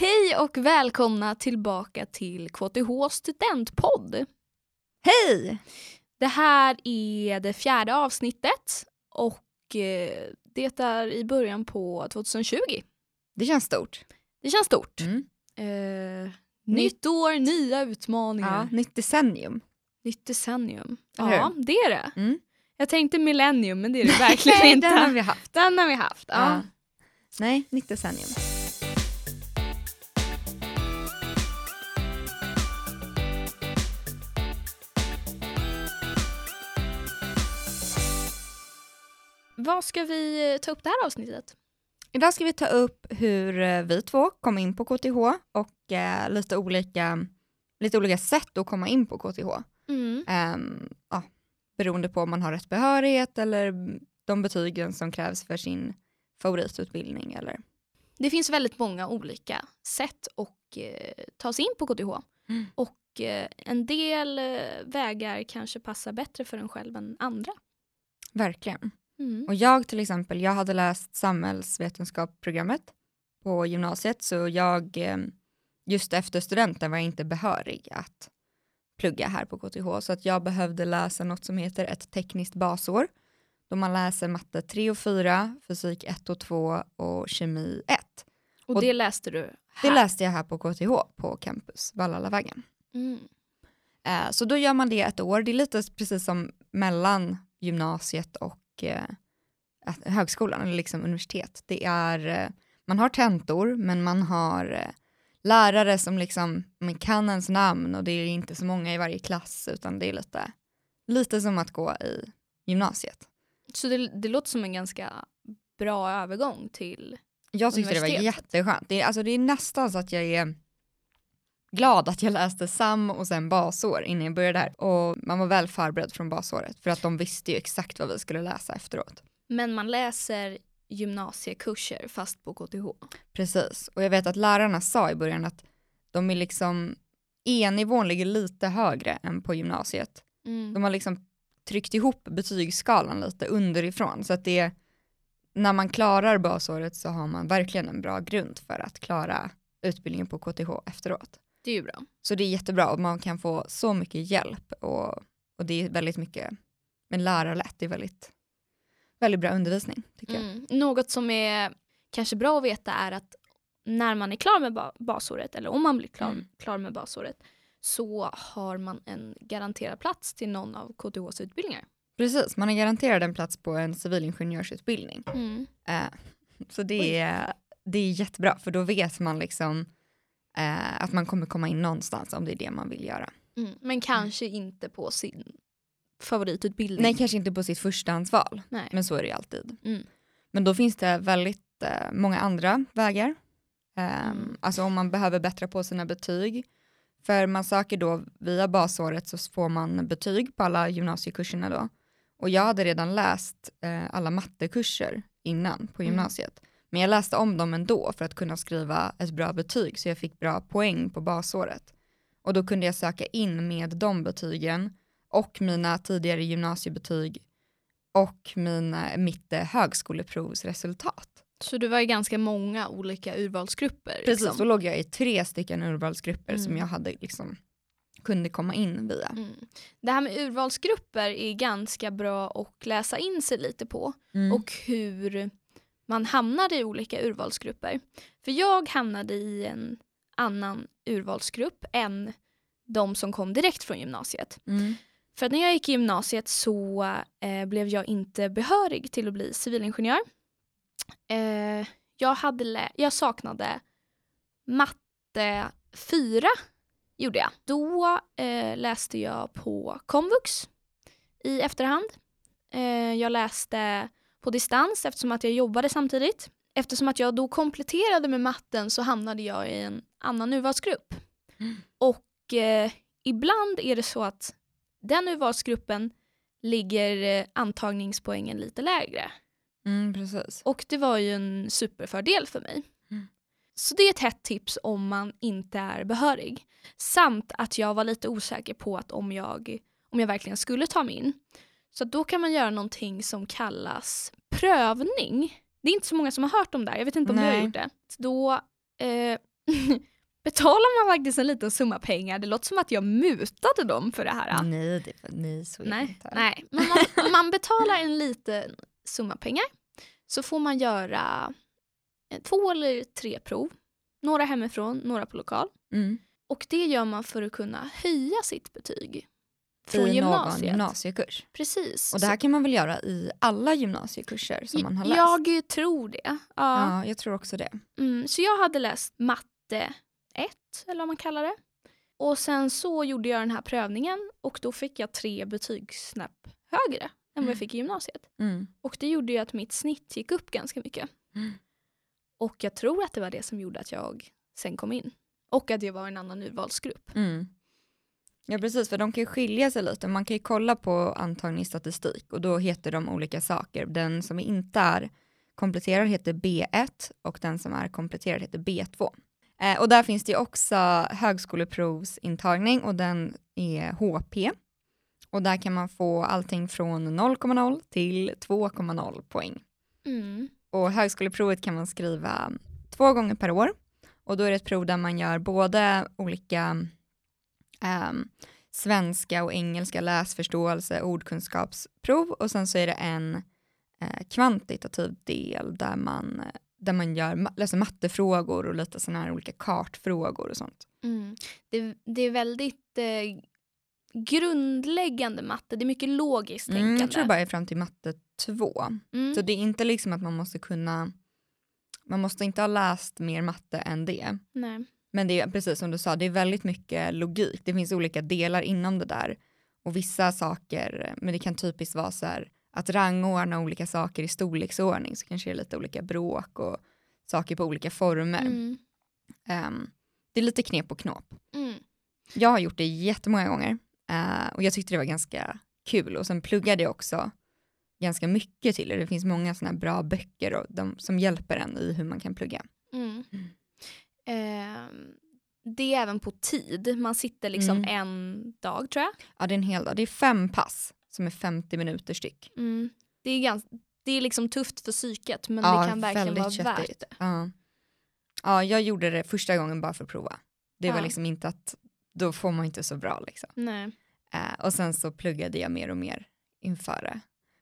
Hej och välkomna tillbaka till KTH studentpodd. Hej! Det här är det fjärde avsnittet och eh, det är i början på 2020. Det känns stort. Det känns stort. Mm. Eh, nytt år, nya utmaningar. Ja, nytt decennium. Nytt decennium. Ja, det är det. Mm. Jag tänkte millennium men det är det verkligen inte. den har vi haft. Den har vi haft. Ja. Ja. Nej, nytt decennium. Vad ska vi eh, ta upp det här avsnittet? Idag ska vi ta upp hur eh, vi två kom in på KTH och eh, lite, olika, lite olika sätt att komma in på KTH. Mm. Ehm, ja, beroende på om man har rätt behörighet eller de betygen som krävs för sin favoritutbildning. Eller. Det finns väldigt många olika sätt att eh, ta sig in på KTH. Mm. Och eh, en del eh, vägar kanske passar bättre för en själv än andra. Verkligen. Mm. Och jag till exempel, jag hade läst samhällsvetenskapsprogrammet på gymnasiet så jag, eh, just efter studenten var jag inte behörig att plugga här på KTH så att jag behövde läsa något som heter ett tekniskt basår då man läser matte 3 och 4, fysik 1 och 2 och kemi 1. Och, och det läste du här? Det läste jag här på KTH på campus, Vallalavägen. Mm. Eh, så då gör man det ett år, det är lite precis som mellan gymnasiet och eh, högskolan eller liksom universitet. Det är, eh, man har tentor men man har eh, lärare som liksom man kan ens namn och det är inte så många i varje klass utan det är lite, lite som att gå i gymnasiet. Så det, det låter som en ganska bra övergång till... Jag tyckte det var jätteskönt. Det är, alltså, det är nästan så att jag är glad att jag läste SAM och sen basår innan jag började här. Och man var väl förberedd från basåret för att de visste ju exakt vad vi skulle läsa efteråt. Men man läser gymnasiekurser fast på KTH. Precis, och jag vet att lärarna sa i början att de är liksom, E-nivån ligger lite högre än på gymnasiet. Mm. De har liksom tryckt ihop betygsskalan lite underifrån så att det är, när man klarar basåret så har man verkligen en bra grund för att klara utbildningen på KTH efteråt. Det är ju bra. Så det är jättebra och man kan få så mycket hjälp och, och det är väldigt mycket, men lärarlätt, det är väldigt, väldigt bra undervisning tycker jag. Mm. Något som är kanske bra att veta är att när man är klar med ba- basåret, eller om man blir klar, Mm. klar med basåret, så har man en garanterad plats till någon av KTHs utbildningar. Precis, man är garanterad en plats på en civilingenjörsutbildning. Mm. Eh, så det är, det är jättebra för då vet man liksom eh, att man kommer komma in någonstans om det är det man vill göra. Mm. Men kanske inte på sin favoritutbildning. Nej, kanske inte på sitt förstahandsval, Nej. men så är det ju alltid. Mm. Men då finns det väldigt eh, många andra vägar. Mm. Alltså om man behöver bättra på sina betyg. För man söker då via basåret så får man betyg på alla gymnasiekurserna då. Och jag hade redan läst eh, alla mattekurser innan på Mm. Men jag läste om dem ändå för att kunna skriva ett bra betyg så jag fick bra poäng på basåret. Och då kunde jag söka in med de betygen och mina tidigare gymnasiebetyg och mina, mitt eh, högskoleprovsresultat. Så du var i ganska många olika urvalsgrupper. Precis, liksom. då låg jag i tre stycken urvalsgrupper som Mm. jag hade liksom kunde komma in via. Mm. Det här med urvalsgrupper är ganska bra att läsa in sig lite på. Mm. och hur man hamnar i olika urvalsgrupper. För jag hamnade i en annan urvalsgrupp än de som kom direkt från gymnasiet. Mm. För att när jag gick i gymnasiet så eh, blev jag inte behörig till att bli civilingenjör. Eh, jag, hade jag saknade matte 4, gjorde jag. Då eh, läste jag på komvux i efterhand. Eh, jag läste på distans eftersom att jag jobbade samtidigt. Eftersom att jag då kompletterade med matten så hamnade jag i en annan urvalsgrupp. Mm. Och eh, ibland är det så att den urvalsgruppen ligger eh, antagningspoängen lite lägre. Mm, precis. Och det var ju en superfördel för mig. Mm. Så det är ett hett tips om man inte är behörig. Samt att jag var lite osäker på att om jag, om jag verkligen skulle ta mig in. Så då kan man göra någonting som kallas prövning. Det är inte så många som har hört om det här. Jag vet inte om du har Nej. gjort det. Då, eh, betalar man faktiskt en liten summa pengar. Det låter som att jag mutade dem för det här. Nej, det, nej så är det Nej, inte. nej. Men man, man betalar en liten summa pengar så får man göra eh, två eller tre prov. Några hemifrån, några på lokal. Mm. Och det gör man för att kunna höja sitt betyg. Från I någon gymnasiet. gymnasiekurs. Precis. Och det här kan man väl göra i alla gymnasiekurser som man har läst? Jag tror det. Ja. Ja, jag tror också det. Mm, så jag hade läst matte 1, eller vad man kallar det. Och sen så gjorde jag den här prövningen och då fick jag tre betygssnäpp högre än vad Mm. jag fick i gymnasiet. Mm. Och det gjorde ju att mitt snitt gick upp ganska mycket. Mm. Och jag tror att det var det som gjorde att jag sen kom in. Och att jag var i en annan urvalsgrupp. Mm. Ja precis, för de kan ju skilja sig lite. Man kan ju kolla på antagningsstatistik och då heter de olika saker. Den som inte är kompletterad heter B1 och den som är kompletterad heter B2. Eh, och där finns det också högskoleprovsintagning och den är HP. Och där kan man få allting från 0,0 till 2,0 poäng. Mm. Och högskoleprovet kan man skriva två gånger per år. Och då är det ett prov där man gör både olika ehm, svenska och engelska läsförståelse, ordkunskapsprov och sen så är det en eh, kvantitativ del där man, där man gör, läser mattefrågor och lite sådana här olika kartfrågor och sånt. Mm. Det, det är väldigt eh, grundläggande matte. Det är mycket logiskt Mm, tänkande. jag tror bara är fram till matte 2. Mm. Så det är inte liksom att man måste kunna, man måste inte ha läst mer matte än det. Nej. Men det är precis som du sa, det är väldigt mycket logik. Det finns olika delar inom det där. Och vissa saker, men det kan typiskt vara så här att rangordna olika saker i storleksordning så kanske det är lite olika bråk och saker på olika former. Mm. Ehm, det är lite knep och knåp. Mm. Jag har gjort det jättemånga gånger eh, och jag tyckte det var ganska kul och sen pluggade jag också ganska mycket till det. Det finns många sådana bra böcker och de, som hjälper en i hur man kan plugga. Mm. Ehm, det är även på tid. Man sitter liksom Mm. en dag tror jag. Ja, det är en hel dag. Det är fem pass som är 50 minuter styck. Mm. Det, är gans- det är liksom tufft för psyket men Ja, det kan verkligen vara väldigt värt köttigt. det. Ja. ja, jag gjorde det första gången bara för att prova. Det var Ja. liksom inte att, då får man inte så bra liksom. Nej. Eh, och sen så pluggade jag mer och mer inför det.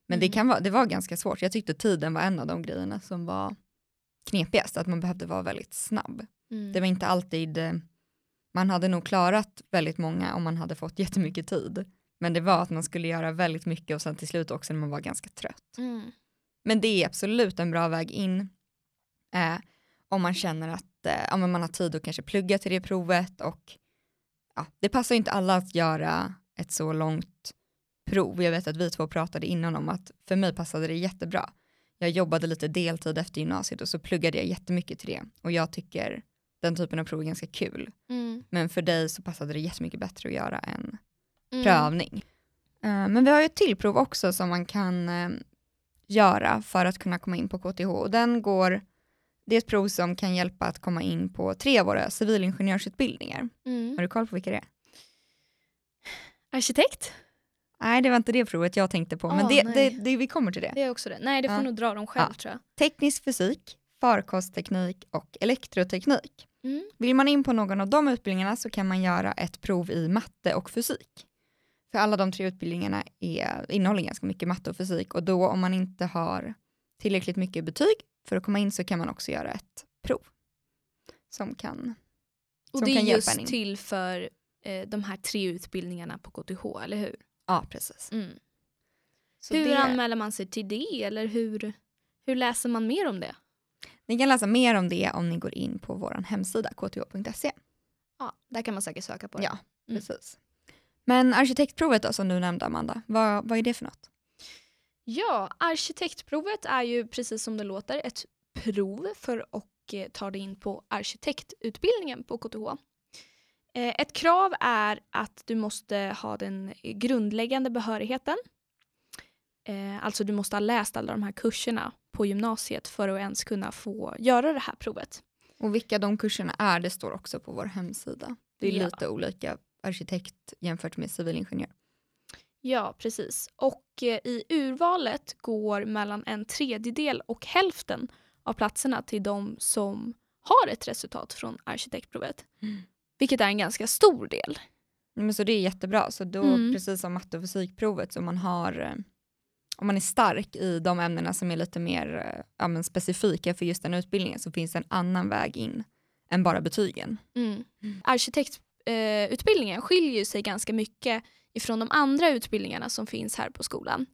Men det, Mm. kan vara, det var ganska svårt. Jag tyckte tiden var en av de grejerna som var knepigast, att man behövde vara väldigt snabb. Mm. Det var inte alltid, eh, man hade nog klarat väldigt många om man hade fått jättemycket tid. Men det var att man skulle göra väldigt mycket och sen till slut också när man var ganska trött. Mm. Men det är absolut en bra väg in eh, om man känner att eh, ja, man har tid att kanske plugga till det provet och ja, det passar inte alla att göra ett så långt prov. Jag vet att vi två pratade innan om att för mig passade det jättebra. Jag jobbade lite deltid efter gymnasiet och så pluggade jag jättemycket till det och jag tycker den typen av prov är ganska kul. Mm. Men för dig så passade det jättemycket bättre att göra en Mm. prövning. Eh, Men vi har ju ett till prov också som man kan eh, göra för att kunna komma in på KTH. Och den går, det är ett prov som kan hjälpa att komma in på tre av våra civilingenjörsutbildningar. Mm. Har du koll på vilka det är? Arkitekt? Nej, det var inte det provet jag tänkte på, men Åh, det, det, det, vi kommer till det. Det är också det. Nej det får Ja. nog dra dem själv Ja. tror jag. Teknisk fysik, farkostteknik och elektroteknik. Mm. Vill man in på någon av de utbildningarna så kan man göra ett prov i matte och fysik. För alla de tre utbildningarna är, innehåller ganska mycket matte och fysik och då om man inte har tillräckligt mycket betyg för att komma in så kan man också göra ett prov. Som kan, Och Som det är kan just in. till för eh, de här tre utbildningarna på KTH, eller hur? ja precis. Mm. Hur det, anmäler man sig till det eller hur, hur läser man mer om det? Ni kan läsa mer om det om ni går in på vår hemsida kth.se. Ja, där kan man säkert söka på det. Ja, Mm. precis. Men arkitektprovet då som du nämnde Amanda, vad, vad är det för något? Ja, arkitektprovet är ju precis som det låter ett prov för att eh, ta dig in på arkitektutbildningen på KTH. Eh, ett krav är att du måste ha den grundläggande behörigheten. Eh, alltså du måste ha läst alla de här kurserna på gymnasiet för att ens kunna få göra det här provet. Och vilka de kurserna är, det står också på vår hemsida. Det är Ja. lite olika arkitekt jämfört med civilingenjör. Ja, precis. Och eh, i urvalet går mellan en tredjedel och hälften av platserna till de som har ett resultat från arkitektprovet. Mm. Vilket är en ganska stor del. Men så det är jättebra. Så då, Mm. precis som matte och fysikprovet, så man har, eh, om man är stark i de ämnena som är lite mer eh, ja, men specifika för just den utbildningen så finns det en annan väg in än bara betygen. Mm. Arkitektutbildningen skiljer ju sig ganska mycket ifrån de andra utbildningarna som finns här på skolan.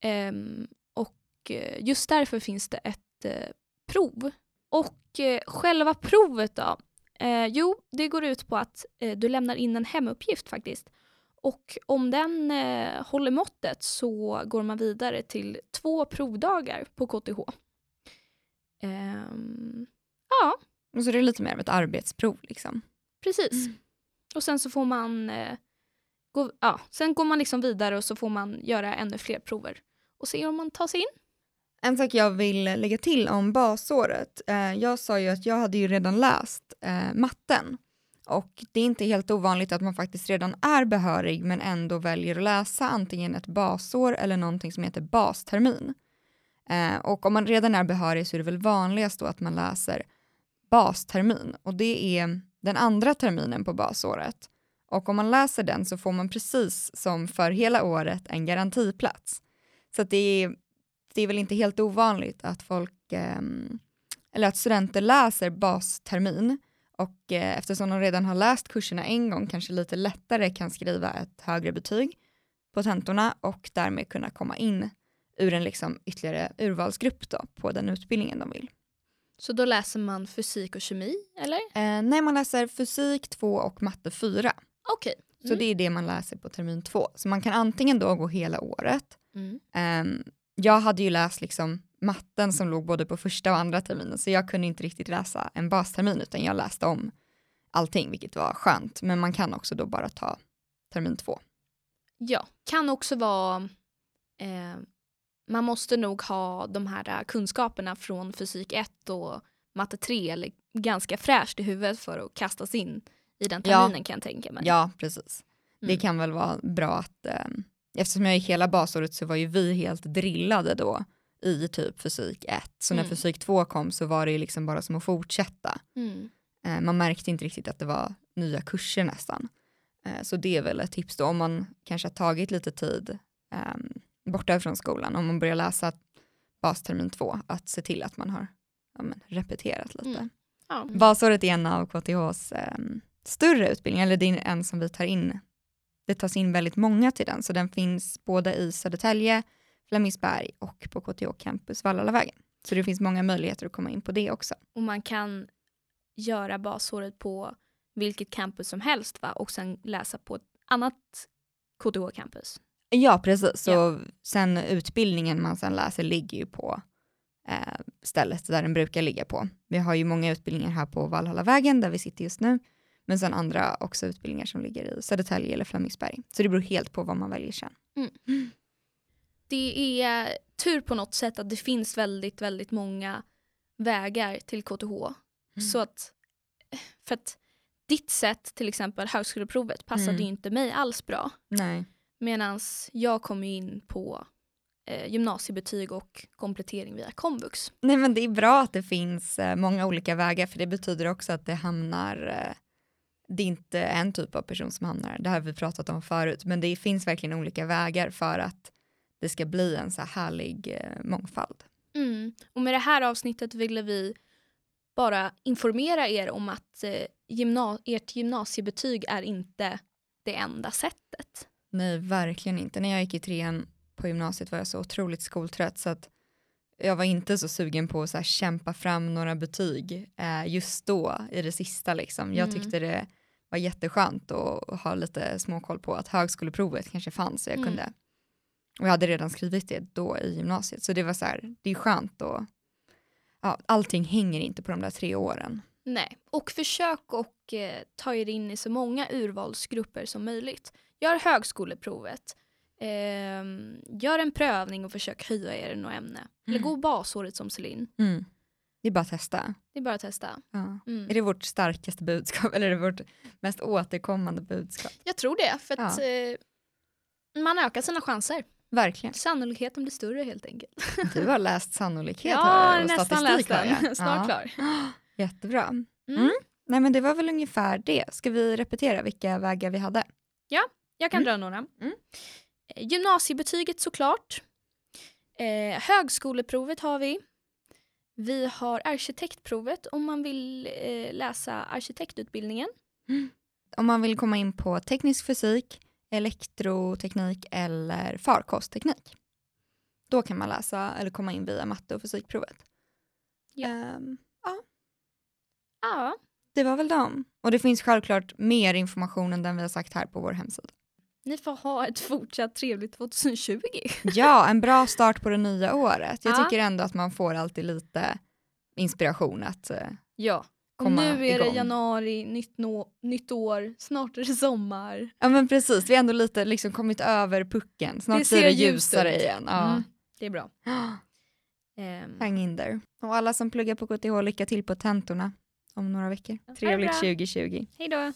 Ehm, och eh, just därför finns det ett eh, prov. Och eh, själva provet då? Eh, jo, det går ut på att eh, du lämnar in en hemuppgift faktiskt. Och om den eh, håller måttet så går man vidare till två provdagar på KTH. Ehm, ja, Och så det är lite mer av ett arbetsprov. Liksom. Precis. Och sen så får man eh, gå, ja, sen går man liksom vidare och så får man göra ännu fler prover och se om man tar sig in. En sak jag vill lägga till om basåret. Eh, jag sa ju att jag hade ju redan läst eh, matten. Och det är inte helt ovanligt att man faktiskt redan är behörig men ändå väljer att läsa antingen ett basår eller någonting som heter bastermin. Eh, och om man redan är behörig så är det väl vanligast då att man läser bastermin och det är den andra terminen på basåret. Och om man läser den så får man precis som för hela året en garantiplats. Så att det är det är väl inte helt ovanligt att folk, ehm, eller att studenter läser bastermin och eh, eftersom de redan har läst kurserna en gång kanske lite lättare kan skriva ett högre betyg på tentorna och därmed kunna komma in ur en liksom ytterligare urvalsgrupp då på den utbildningen de vill. Så då läser man fysik och kemi, eller? Eh, nej, man läser fysik 2 och matte 4. Okej. Så Mm. det är det man läser på termin 2. Så man kan antingen då gå hela året Mm. Ehm, jag hade ju läst liksom matten som låg både på första och andra terminen så jag kunde inte riktigt läsa en bastermin utan jag läste om allting vilket var skönt men man kan också då bara ta termin två. Ja, kan också vara... Eh, man måste nog ha de här eh, kunskaperna från fysik 1 och matte 3 eller ganska fräscht i huvudet för att kastas in i den Ja. terminen kan jag tänka mig. Ja precis. Det Mm. kan väl vara bra att ehm, eftersom jag gick hela basåret så var ju vi helt drillade då i typ fysik 1 så när Mm. fysik 2 kom så var det ju liksom bara som att fortsätta. Mm. Eh, man märkte inte riktigt att det var nya kurser nästan. Eh, så det är väl ett tips då om man kanske har tagit lite tid um, borta från skolan, om man börjar läsa bastermin två, att se till att man har ja, men, repeterat lite. Mm. Ja. Basåret är en av KTHs ehm, större utbildningar, eller det är en som vi tar in, det tas in väldigt många till den, så den finns både i Södertälje, Flemingsberg och på KTH Campus Vallalavägen. Så det finns många möjligheter att komma in på det också. Och man kan göra basåret på vilket campus som helst va? och sen läsa på ett annat KTH-campus. Ja, precis. Så Ja. sen utbildningen man sen läser ligger ju på eh, stället där den brukar ligga på. Vi har ju många utbildningar här på Valhallavägen där vi sitter just nu, men sen andra också utbildningar som ligger i Södertälje eller Flemingsberg. Så det beror helt på vad man väljer sen. Det är tur på något sätt att det finns väldigt, väldigt många vägar till KTH. Så att, för att ditt sätt, till exempel högskoleprovet, passade Mm. ju inte mig alls bra. Nej. Medan jag kom in på eh, gymnasiebetyg och komplettering via komvux. Nej, men det är bra att det finns eh, många olika vägar, för det betyder också att det hamnar eh, det är inte en typ av person som hamnar, det här har vi pratat om förut, men det finns verkligen olika vägar för att det ska bli en så här härlig eh, mångfald. Mm. Och med det här avsnittet ville vi bara informera er om att eh, gymna ert gymnasiebetyg är inte det enda sättet. Nej, verkligen inte. När jag gick i trean på gymnasiet var jag så otroligt skoltrött så att jag var inte så sugen på att så här kämpa fram några betyg eh, just då i det sista. Liksom. Jag Mm. tyckte det var jätteskönt att ha lite småkoll på att högskoleprovet kanske fanns så jag Mm. kunde och jag hade redan skrivit det då i gymnasiet så det var så här, det är skönt och ja, allting hänger inte på de där tre åren. Nej, och försök och eh, ta er in i så många urvalsgrupper som möjligt. Gör högskoleprovet. Ehm, gör en prövning och försök höja er i något ämne. Eller Mm. gå basåret som Celine. Det är bara att testa. Det är bara att testa. Ja. Mm. Är det vårt starkaste budskap eller är det vårt mest återkommande budskap? Jag tror det, för att eh, man ökar sina chanser. Verkligen. Sannolikheten blir större helt enkelt. Du har läst sannolikhet Ja, har och nästan statistik läst den. Snart ja. klar. Jättebra. Mm. Mm. Nej men det var väl ungefär det. Ska vi repetera vilka vägar vi hade? Jag kan Mm. dra några. Mm. Eh, Gymnasiebetyget såklart. Eh, högskoleprovet har vi. Vi har arkitektprovet om man vill eh, läsa arkitektutbildningen. Om man vill komma in på teknisk fysik, elektroteknik eller farkostteknik. Då kan man läsa eller komma in via matte och fysikprovet. Ja. Ehm, Ja, det var väl dem. Och det finns självklart mer information än den vi har sagt här på vår hemsida. ni får ha ett fortsatt trevligt 2020. Ja, en bra start på det nya året. Jag Ja. tycker ändå att man får alltid lite inspiration att eh, Ja. Komma nu är det igång. januari, nytt, nå- nytt år, snart är det sommar. Ja men precis, vi har ändå lite liksom kommit över pucken. Snart Det blir det ljusare ut. igen. Ja. Mm, det är bra. Ehm, Hang in there. Och alla som pluggar på KTH, lycka till på tentorna om några veckor. det Trevligt bra. 2020. hej då!